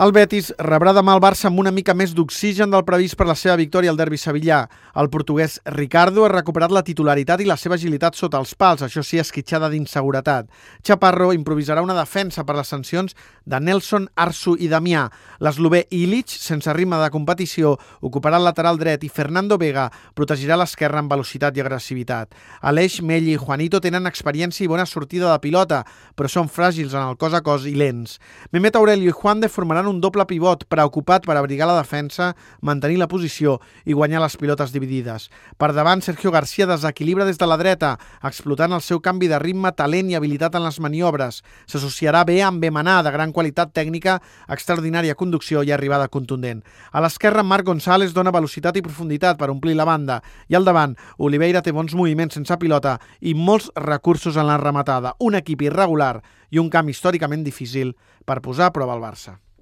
El Betis rebrà demà el Barça amb una mica més d'oxigen del previst per la seva victòria al derbi sevillà. El portuguès Ricardo ha recuperat la titularitat i la seva agilitat sota els pals, això sí, esquitxada d'inseguretat. Chaparro improvisarà una defensa per les sancions de Nelson, Arsu i Damià. L'eslové Illich, sense ritme de competició, ocuparà el lateral dret i Fernando Vega protegirà l'esquerra amb velocitat i agressivitat. Aleix, Melli i Juanito tenen experiència i bona sortida de pilota, però són fràgils en el cos a cos i lents. Mehmet Aurelio i Juan de formaran un doble pivot preocupat per abrigar la defensa, mantenir la posició i guanyar les pilotes dividides. Per davant, Sergio García desequilibra des de la dreta, explotant el seu canvi de ritme, talent i habilitat en les maniobres. S'associarà bé amb Bemanà, de gran qualitat tècnica, extraordinària conducció i arribada contundent. A l'esquerra, Marc González dona velocitat i profunditat per omplir la banda. I al davant, Oliveira té bons moviments sense pilota i molts recursos en la rematada. Un equip irregular i un camp històricament difícil per posar a prova el Barça.